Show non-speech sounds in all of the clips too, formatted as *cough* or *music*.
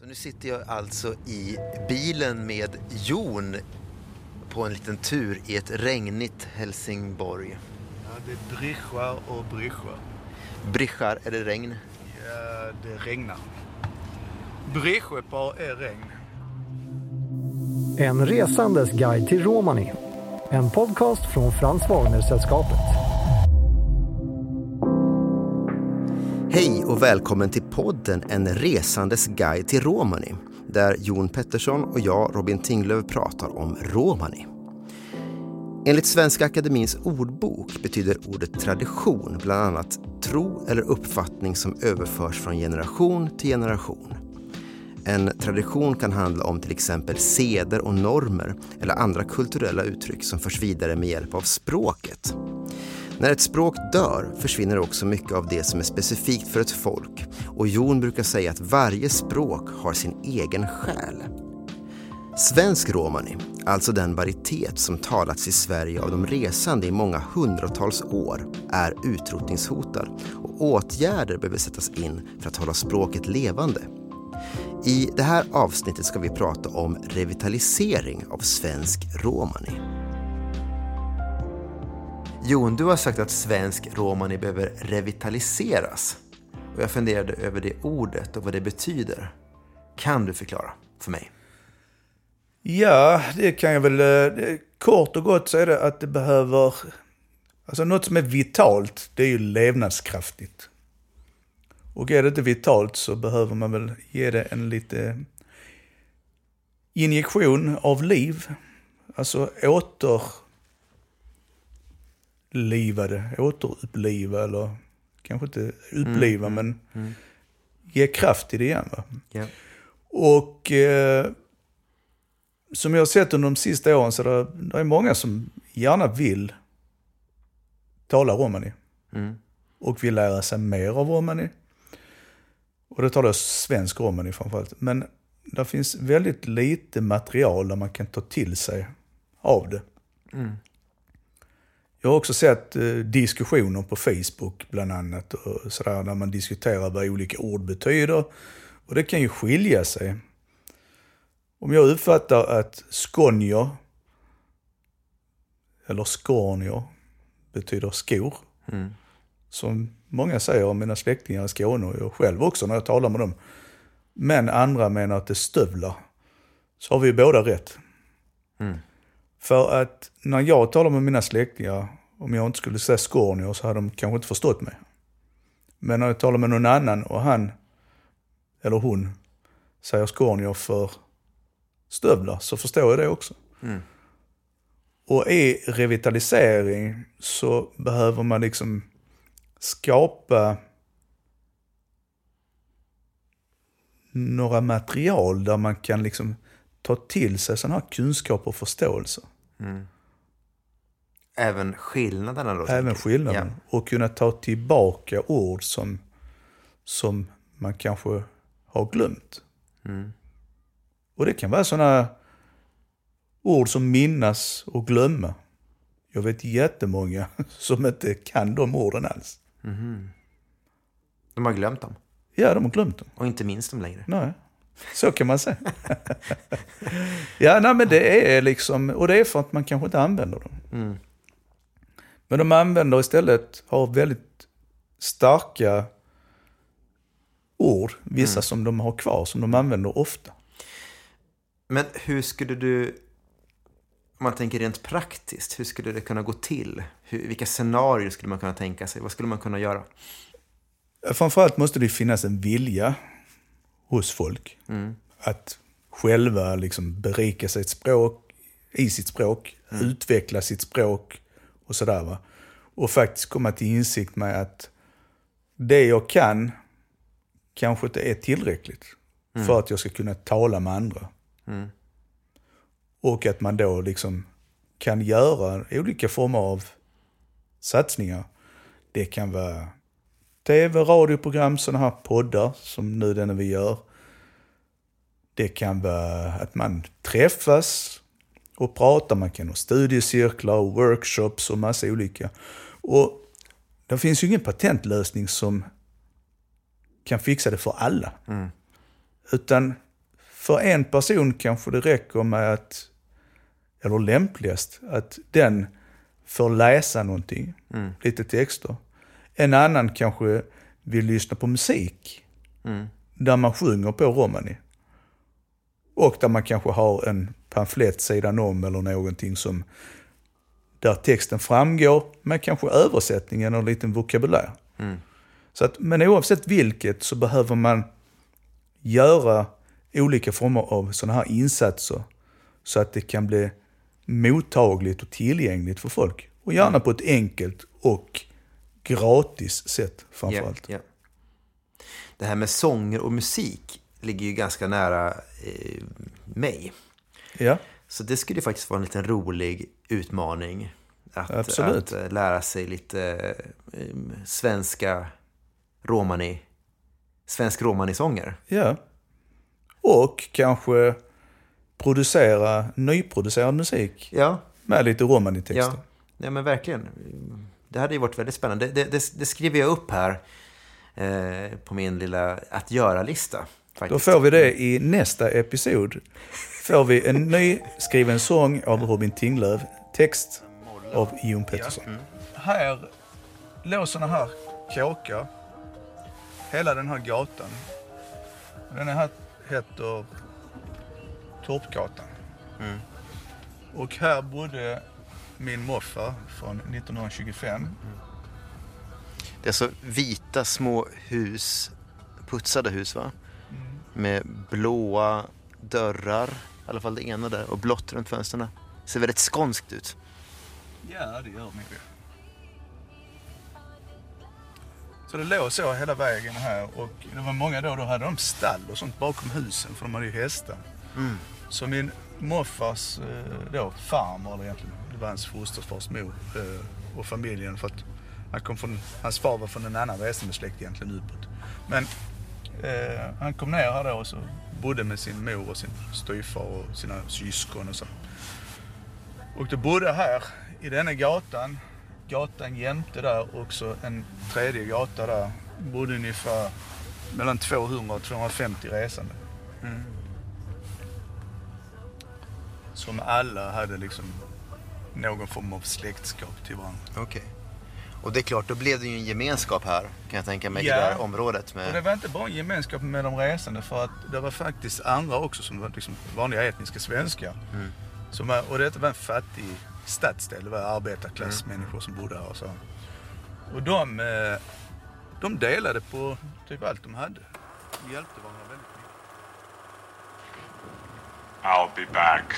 Så nu sitter jag alltså i bilen med Jon på en liten tur i ett regnigt Helsingborg. Ja, det drischar och brischar. Brischar, är det regn? Ja, det regnar. Brischepar är regn. En resandes guide till Romani. En podcast från Frans Wagner-sällskapet. Hej och välkommen till podden En resandes guide till Romani där Jon Pettersson och jag, Robin Tinglöf, pratar om Romani. Enligt Svenska Akademins ordbok betyder ordet tradition bland annat tro eller uppfattning som överförs från generation till generation. En tradition kan handla om till exempel seder och normer eller andra kulturella uttryck som förs vidare med hjälp av språket. När ett språk dör försvinner också mycket av det som är specifikt för ett folk och Jon brukar säga att varje språk har sin egen själ. Svensk romani, alltså den varietet som talats i Sverige av de resande i många hundratals år, är utrotningshotad och åtgärder behöver sättas in för att hålla språket levande. I det här avsnittet ska vi prata om revitalisering av svensk romani. Jon, du har sagt att svensk romani behöver revitaliseras. Och jag funderade över det ordet och vad det betyder. Kan du förklara för mig? Ja, det kan jag väl... Eh, kort och gott så är det att det behöver... Alltså något som är vitalt, det är ju levnadskraftigt. Och är det inte vitalt så behöver man väl ge det en lite injektion av liv. Alltså åter återlivade, återuppliva eller kanske inte uppliva men ge kraft till det igen. Va? Ja. Och eh, som jag har sett under de sista åren så det, det är många som gärna vill tala romani. Mm. Och vill lära sig mer av romani. Och då talar jag svensk romani framförallt. Men det finns väldigt lite material där man kan ta till sig av det. Mm. Jag har också sett eh, diskussioner på Facebook bland annat. Och sådär, där man diskuterar vad olika ord betyder. Och det kan ju skilja sig. Om jag uppfattar att skånjer, eller skånjer, betyder skor. Mm. Som många säger mina släktingar i Skåne och jag själv också när jag talar med dem. Men andra menar att det är stövlar. Så har vi ju båda rätt. Mm. För att när jag talar med mina släktingar, om jag inte skulle säga skånier så hade de kanske inte förstått mig. Men när jag talar med någon annan och han, eller hon, säger skånier för stövlar så förstår jag det också. Mm. Och i revitalisering så behöver man liksom skapa några material där man kan liksom ta till sig sådana här kunskap och förståelse. Även skillnaderna då? Även du? skillnaden. Och kunna ta tillbaka ord som, som man kanske har glömt. Mm. Och det kan vara sådana ord som minnas och glömma. Jag vet jättemånga *laughs* som inte kan de orden alls. Ja. De har glömt dem. Ja, de har glömt dem. Och inte minns dem längre. Nej, så kan man säga. *laughs* ja, nej, men det är liksom, och det är för att man kanske inte använder dem. Mm. Men de använder istället, har väldigt starka ord, vissa som de har kvar, som de använder ofta. Men hur skulle du, om man tänker rent praktiskt, hur skulle det kunna gå till? Hur, vilka scenarier skulle man kunna tänka sig? Vad skulle man kunna göra? Framförallt måste det finnas en vilja hos folk att själva liksom berika sitt språk, i sitt språk, utveckla sitt språk och sådär. Va? Och faktiskt komma till insikt med att det jag kan kanske inte är tillräckligt för att jag ska kunna tala med andra. Och att man då liksom kan göra olika former av satsningar. Det kan vara tv, radioprogram, sådana här poddar som nu den vi gör. Det kan vara att man träffas och pratar. Man kan ha studiecirklar och workshops och massa olika. Och det finns ju ingen patentlösning som kan fixa det för alla. Utan för en person kanske det räcker med att, eller lämpligast, att den får läsa någonting, Mm. lite texter. En annan kanske vill lyssna på musik, Mm. där man sjunger på romani. Och där man kanske har en pamflett sidan om eller någonting som där texten framgår med kanske översättningen och en liten vokabulär. Mm. Så att, men oavsett vilket så behöver man göra olika former av sådana här insatser så att det kan bli mottagligt och tillgängligt för folk. Och gärna på ett enkelt och gratis sätt framförallt. Ja, ja. Det här med sånger och musik ligger ju ganska nära eh, mig. Ja, Så det skulle ju faktiskt vara en liten rolig utmaning. Att, att eh, lära sig lite eh, svenska romani, svensk romani-sånger. ja. Och kanske producera nyproducerad musik Ja, med lite romanitexter. ja. ja, men verkligen. Det hade ju varit väldigt spännande. Det, det, det skriver jag upp här eh, på min lilla att göra-lista. Då får vi det i nästa episod. Får vi en ny skriven sång av Robin Tinglöf, text av Jon Pettersson. Här låg såna här kåkar. Hela den här gatan. Den här heter Torpgatan. Mm. Och här bodde min morfar från 1925. Det är alltså vita små hus, putsade hus va? Med blåa dörrar, i alla fall det ena där, och blått runt fönstren. Ser väldigt skånskt ut. Ja, det gör mycket. Så det låg så hela vägen här och det var många då, då hade de stall och sånt bakom husen för de hade ju hästar. Mm. Så min morfars eh, då, farmor, eller egentligen, det var hans fosterfars mor eh, och familjen för att han kom från, hans far var från en annan resande egentligen utåt. Men eh, han kom ner här då och så bodde med sin mor och sin styvfar och sina syskon och så. Och då bodde här i denna gatan, gatan jämte där också en tredje gata där, bodde ungefär mellan 200 och 250 resande. Mm. Som alla hade liksom någon form av släktskap till varandra. Okej. Och det är klart, då blev det ju en gemenskap här, kan jag tänka mig, Ja. i det här området. Och det Med... var inte bara en gemenskap med de resande för att det var faktiskt andra också som var liksom vanliga etniska svenskar. Mm. Som var, och detta var en fattig stadsdel, det var arbetarklassmänniskor som bodde här och så. Och de, eh, de delade på typ allt de hade. De hjälpte varandra väldigt mycket. I'll be back.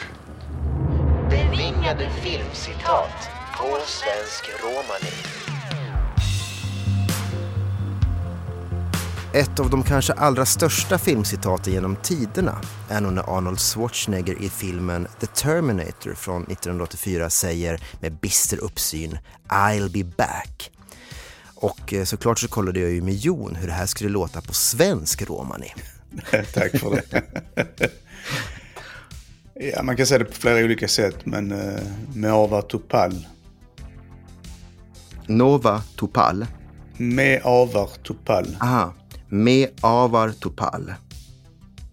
Bevingade filmcitat på svensk romani. Ett av de kanske allra största filmcitaten genom tiderna är nog när Arnold Schwarzenegger i filmen The Terminator från 1984 säger med bister uppsyn “I'll be back”. Och eh, såklart så kollade jag ju med Jon hur det här skulle låta på svensk romani. *laughs* Tack för det. Ja, man kan säga det på flera olika sätt, men eh, med Ava Topal. Nova Topal. Med Avar Topal. Aha. Me avar topal.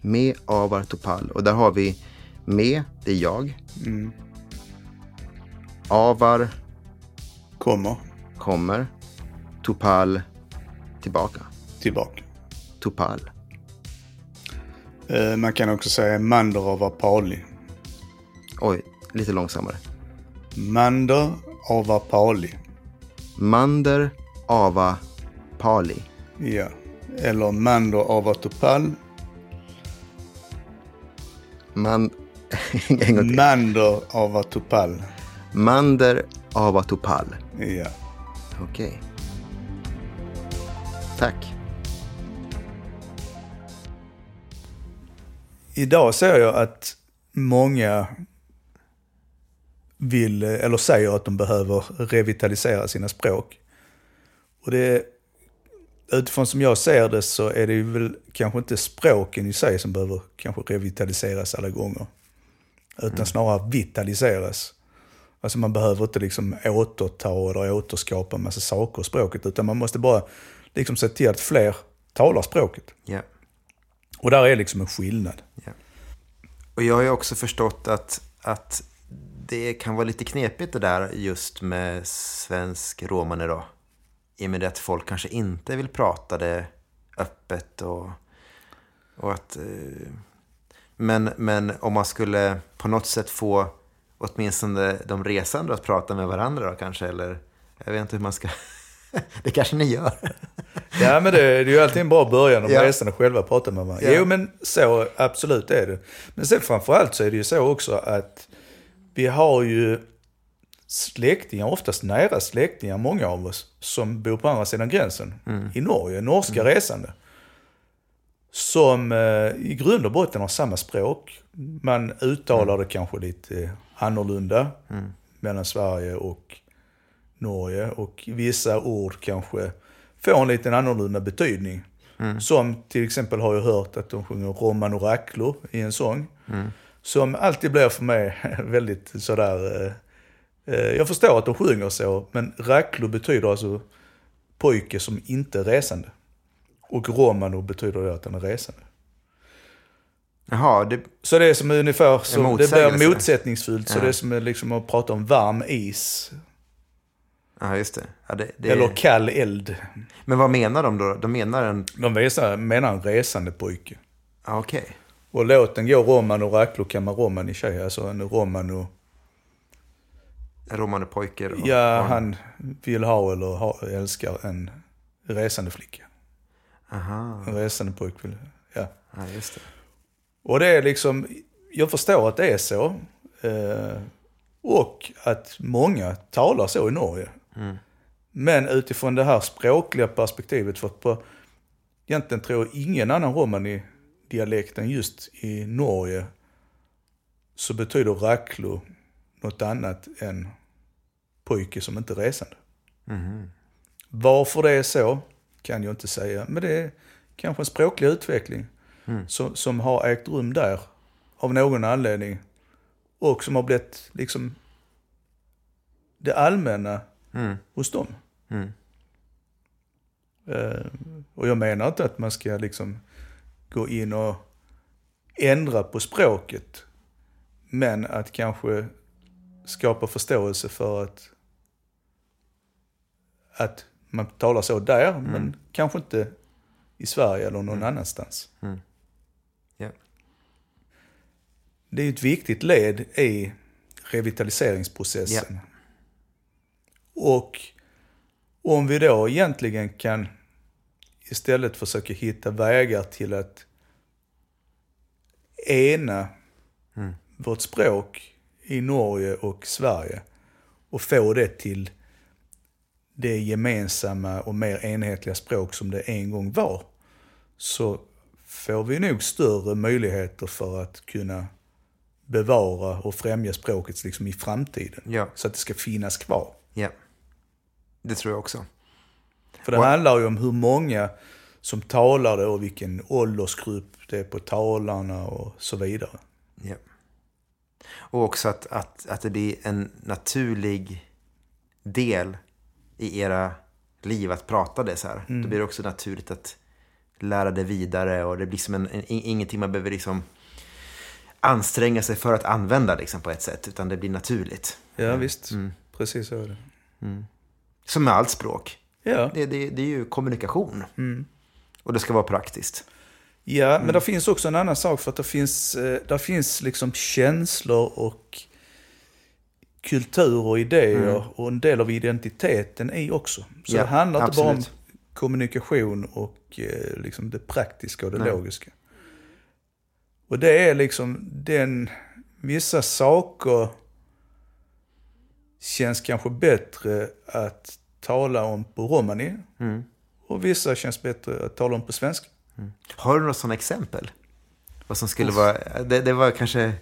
Me avar topal. Och där har vi me, det är jag. Avar Kommer kommer. Topal tillbaka. tillbaka. Topal. Eh, man kan också säga Mander Ava Pali. Oj, lite långsammare. Mander Ava Pali. Mander ava pali. Ja. Eller Mander Ava Topal. Man... *laughs* en gång till. Mander Ava Topal. Mander ava topal. Ja. Okej. Tack. Idag ser jag att många vill, eller säger att de behöver revitalisera sina språk. Och det, utifrån som jag ser det så är det ju väl kanske inte språken i sig som behöver kanske revitaliseras alla gånger. Utan snarare vitaliseras. Alltså man behöver inte liksom återta eller återskapa en massa saker i språket. Utan man måste bara liksom se till att fler talar språket. Ja. Och där är liksom en skillnad. Ja. Och jag har ju också förstått att, att det kan vara lite knepigt det där just med svensk romani då. I och med att folk kanske inte vill prata det öppet och, och att... eh, Men, men om man skulle på något sätt få åtminstone de resande att prata med varandra då kanske, eller jag vet inte hur man ska... *laughs* Det kanske ni gör. *laughs* Ja, men det, det är ju alltid en bra början om Ja. resande själva pratar med varandra. Ja. Jo, men så absolut är det. Men sen framförallt så är det ju så också att vi har ju släktingar, oftast nära släktingar, många av oss, som bor på andra sidan gränsen i Norge, norska resande. Som eh, i grund och botten har samma språk. Man uttalar det kanske lite annorlunda mellan Sverige och Norge. Och vissa ord kanske får en liten annorlunda betydning. Som till exempel har jag hört att de sjunger Roman och Racklo i en sång. Som alltid blir för mig *laughs* väldigt sådär... Eh, eh, jag förstår att de sjunger så, men Racklo betyder alltså pojke som inte är resande. Och Romano betyder det att han är resande. Jaha, det, Så det är som ungefär som, det blir motsättningsfullt. Så Ja. det är som liksom att prata om varm is. ja, just det. Ja, det, det Eller kall eld. Men vad menar de då? De menar en... De visar, menar en resande pojke. Okej. Och låten går Romano Kamma Romani tjej. Alltså en Romano. En romanepojke. och- Ja, han vill ha eller ha, älskar en resande flicka. Aha, En resande pojke vill, ja. ja, just det. Och det är liksom, jag förstår att det är så. Eh, och att många talar så i Norge. Men utifrån det här språkliga perspektivet, för på, egentligen tror jag ingen annan romani-dialekt än just i Norge så betyder racklo något annat än pojke som inte är resande. Varför det är så kan jag inte säga, men det är kanske en språklig utveckling som, som har ägt rum där av någon anledning. Och som har blivit liksom det allmänna Mm. hos dem. Mm. Eh, och jag menar inte att man ska liksom gå in och ändra på språket. Men att kanske skapa förståelse för att, att man talar så där, men kanske inte i Sverige eller någon annanstans. Ja. Det är ett viktigt led i revitaliseringsprocessen. Och om vi då egentligen kan istället försöka hitta vägar till att ena vårt språk i Norge och Sverige och få det till det gemensamma och mer enhetliga språk som det en gång var. Så får vi nog större möjligheter för att kunna bevara och främja språket liksom i framtiden. Ja. Så att det ska finnas kvar. Ja. Det tror jag också. För det Och- handlar ju om hur många som talar det och vilken åldersgrupp det är på talarna och så vidare. Ja. Och också att, att, att det blir en naturlig del i era liv att prata det så här. Då blir det också naturligt att lära det vidare och det blir som en, en, ingenting man behöver liksom anstränga sig för att använda liksom på ett sätt, utan det blir naturligt. Ja visst, precis så är det. Som med allt språk. Ja, Det, det, det är ju kommunikation. Och det ska vara praktiskt. ja men det finns också en annan sak för att det finns, eh, där finns liksom känslor och kultur och idéer och en del av identiteten i också. Så Ja, det handlar inte bara om kommunikation och eh, liksom det praktiska och det Nej. logiska. Och det är liksom den, vissa saker känns kanske bättre att tala om på romani. Mm. Och vissa känns bättre att tala om på svenska. Har du några sådana exempel? Vad som skulle vara... Det, det var kanske...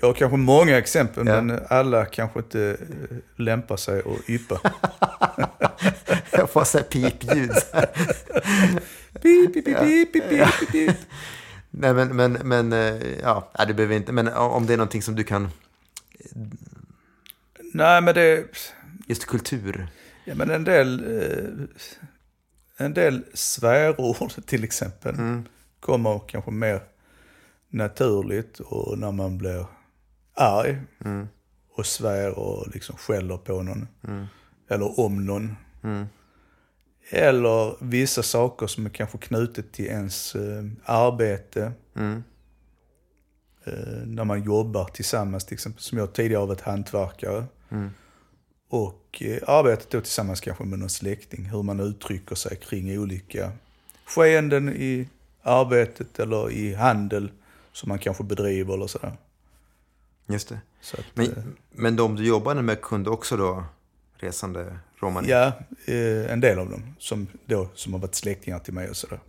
Jag har kanske många exempel, Ja. men alla kanske inte eh, lämpar sig att yppa. *laughs* Jag får så här pipljud. *laughs* Pip, pip, pip, pip, pip, pip, pip. Nej, men, men, men eh, ja, du behöver inte. Men om det är någonting som du kan... Nej, men det... Just kultur. Ja, men en del... Eh, en del svärord *laughs* till exempel Mm. kommer kanske mer naturligt och när man blir arg Mm. och svär och liksom skäller på någon. Eller om någon. Mm. Eller vissa saker som är kanske knutet till ens eh, arbete. Mm. Eh, när man jobbar tillsammans, till exempel, som jag tidigare har varit hantverkare. Mm. Och eh, arbetat då tillsammans kanske med någon släkting, hur man uttrycker sig kring olika skeenden i arbetet eller i handel som man kanske bedriver eller sådär. Just det. Så att, eh, Men, men de du jobbade med kunde också då resande romani? ja, eh, en del av dem som, då, som har varit släktingar till mig och sådär.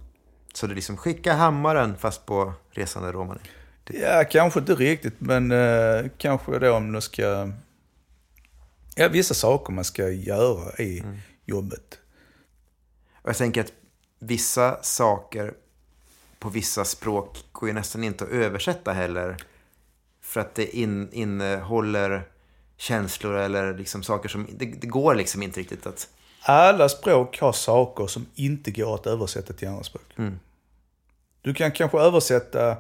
Så du liksom skicka hammaren fast på resande romani? Ja, kanske inte riktigt, men eh, kanske då om du ska... Ja, vissa saker man ska göra i jobbet. Och jag tänker att vissa saker på vissa språk går ju nästan inte att översätta heller. För att det in, innehåller känslor eller liksom saker som... Det, det går liksom inte riktigt att... Alla språk har saker som inte går att översätta till andra språk. Mm. Du kan kanske översätta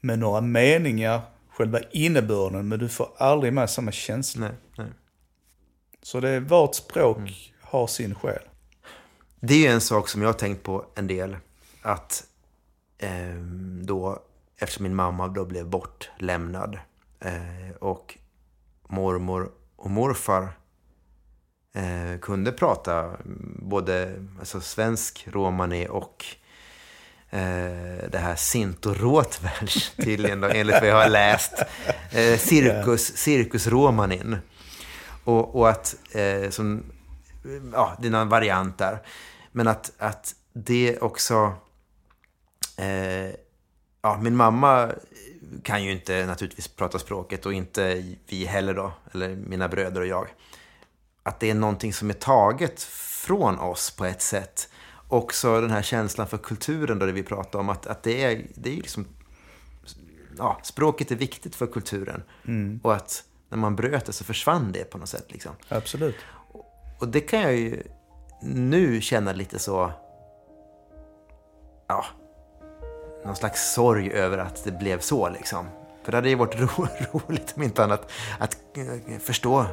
med några meningar, själva innebörden, men du får aldrig med samma känsla. Nej, nej. Så det är, vart språk har sin själ. Det är ju en sak som jag har tänkt på en del. Att ehm, då, eftersom min mamma då blev bortlämnad eh, och mormor och morfar eh, kunde prata mm, både alltså, svensk romani och eh, det här sintoråtvärs *laughs* tydligen då, enligt vad jag har läst. Eh, cirkus, cirkusromanin. Och, och att, eh, som, ja, det är någon variant där. Men att, att det också... Eh, ja, min mamma kan ju inte naturligtvis prata språket och inte vi heller då, eller mina bröder och jag. Att det är någonting som är taget från oss på ett sätt. Också den här känslan för kulturen då det vi pratar om, att, att det är, det är liksom... Ja, språket är viktigt för kulturen. Och att när man bröt det så försvann det på något sätt liksom. Absolut. Och det kan jag ju nu känna lite så... Ja, någon slags sorg över att det blev så liksom. För det hade ju varit *laughs* ro, roligt om inte annat att eh, förstå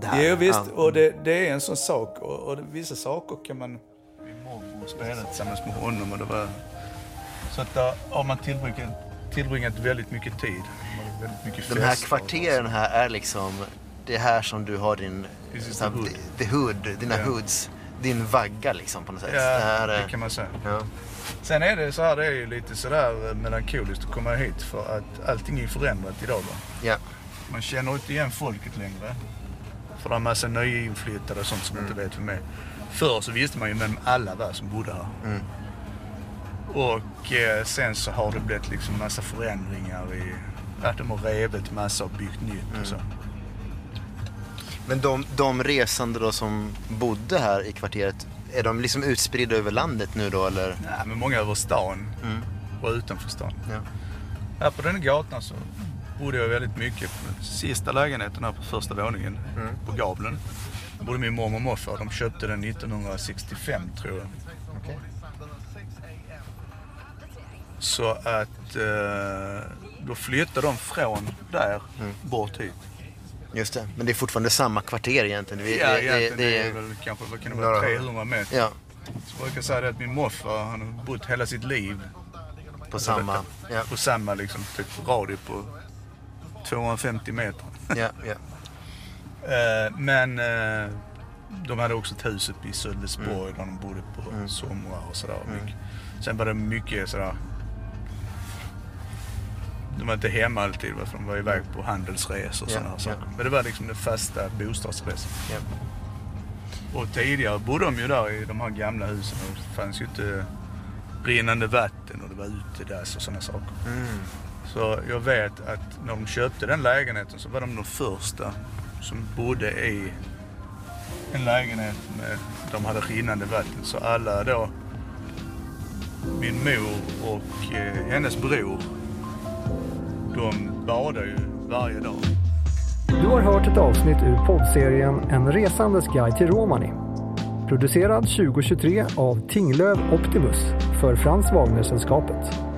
det här. Jo visst, Ja. och det, det är en sån sak. Och, och vissa saker kan man... Min morbror spelade tillsammans med honom och det var... Så att där har man tillbringat, tillbringat väldigt mycket tid. Väldigt mycket De här kvarteren här är liksom... Det är här som du har din... Så här, the hood. the hood, dina Ja. hoods. Din vagga liksom på något sätt. Ja, det här det kan man säga. ja. Sen är det så här, det är ju lite sådär eh, melankoliskt att komma hit för att allting är förändrat idag. Va? ja. Man känner inte igen folket längre. För det är en massa nyinflyttade och sånt som man inte vet vem är. Förr så visste man ju vem alla var som bodde här. Mm. Och eh, sen så har det blivit liksom massa förändringar i... Att de har revit massa och byggt nytt och så. Men de, de resande då som bodde här i kvarteret, är de liksom utspridda över landet nu då eller? Nej, men många över stan Mm. och utanför stan. Ja. Här på den gatan så bodde jag väldigt mycket sista lägenheten här på första våningen på Gavlen. Där bodde min mormor och morfar. De köpte den 1965 tror jag. Så att eh, då flyttade de från där bort hit. Just det, men det är fortfarande samma kvarter egentligen. Vi, Ja, det, egentligen det, är det, det väl kanske vad kan det vara, 300 meter. ja, Så jag brukar säga det att min morfar han har bott hela sitt liv på samma. Ja, på samma liksom, typ radie på 250 meter. ja, ja. *laughs* Eh, men eh, de hade också ett hus uppe i Sölvesborg där de bodde på somrar och sådär. Mycket. Sen var det mycket sådär... De var inte hemma alltid för de var iväg på handelsresor och Ja, sådana saker. ja. Men det var liksom den fasta bostadsresan. ja. Och tidigare bodde de ju där i de här gamla husen och det fanns ju inte rinnande vatten och det var utedass och sådana saker. Mm. För jag vet att när de köpte den lägenheten så var de de första som bodde i en lägenhet med, de hade rinnande vatten. Så alla då, min mor och eh, hennes bror, de badar ju varje dag. Du har hört ett avsnitt ur poddserien En resandes guide till Romani. Producerad 2023 av Tinglöv Optimus för Frans Wagner-sällskapet.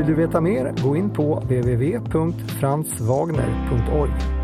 Vill du veta mer, gå in på www.franswagner.org.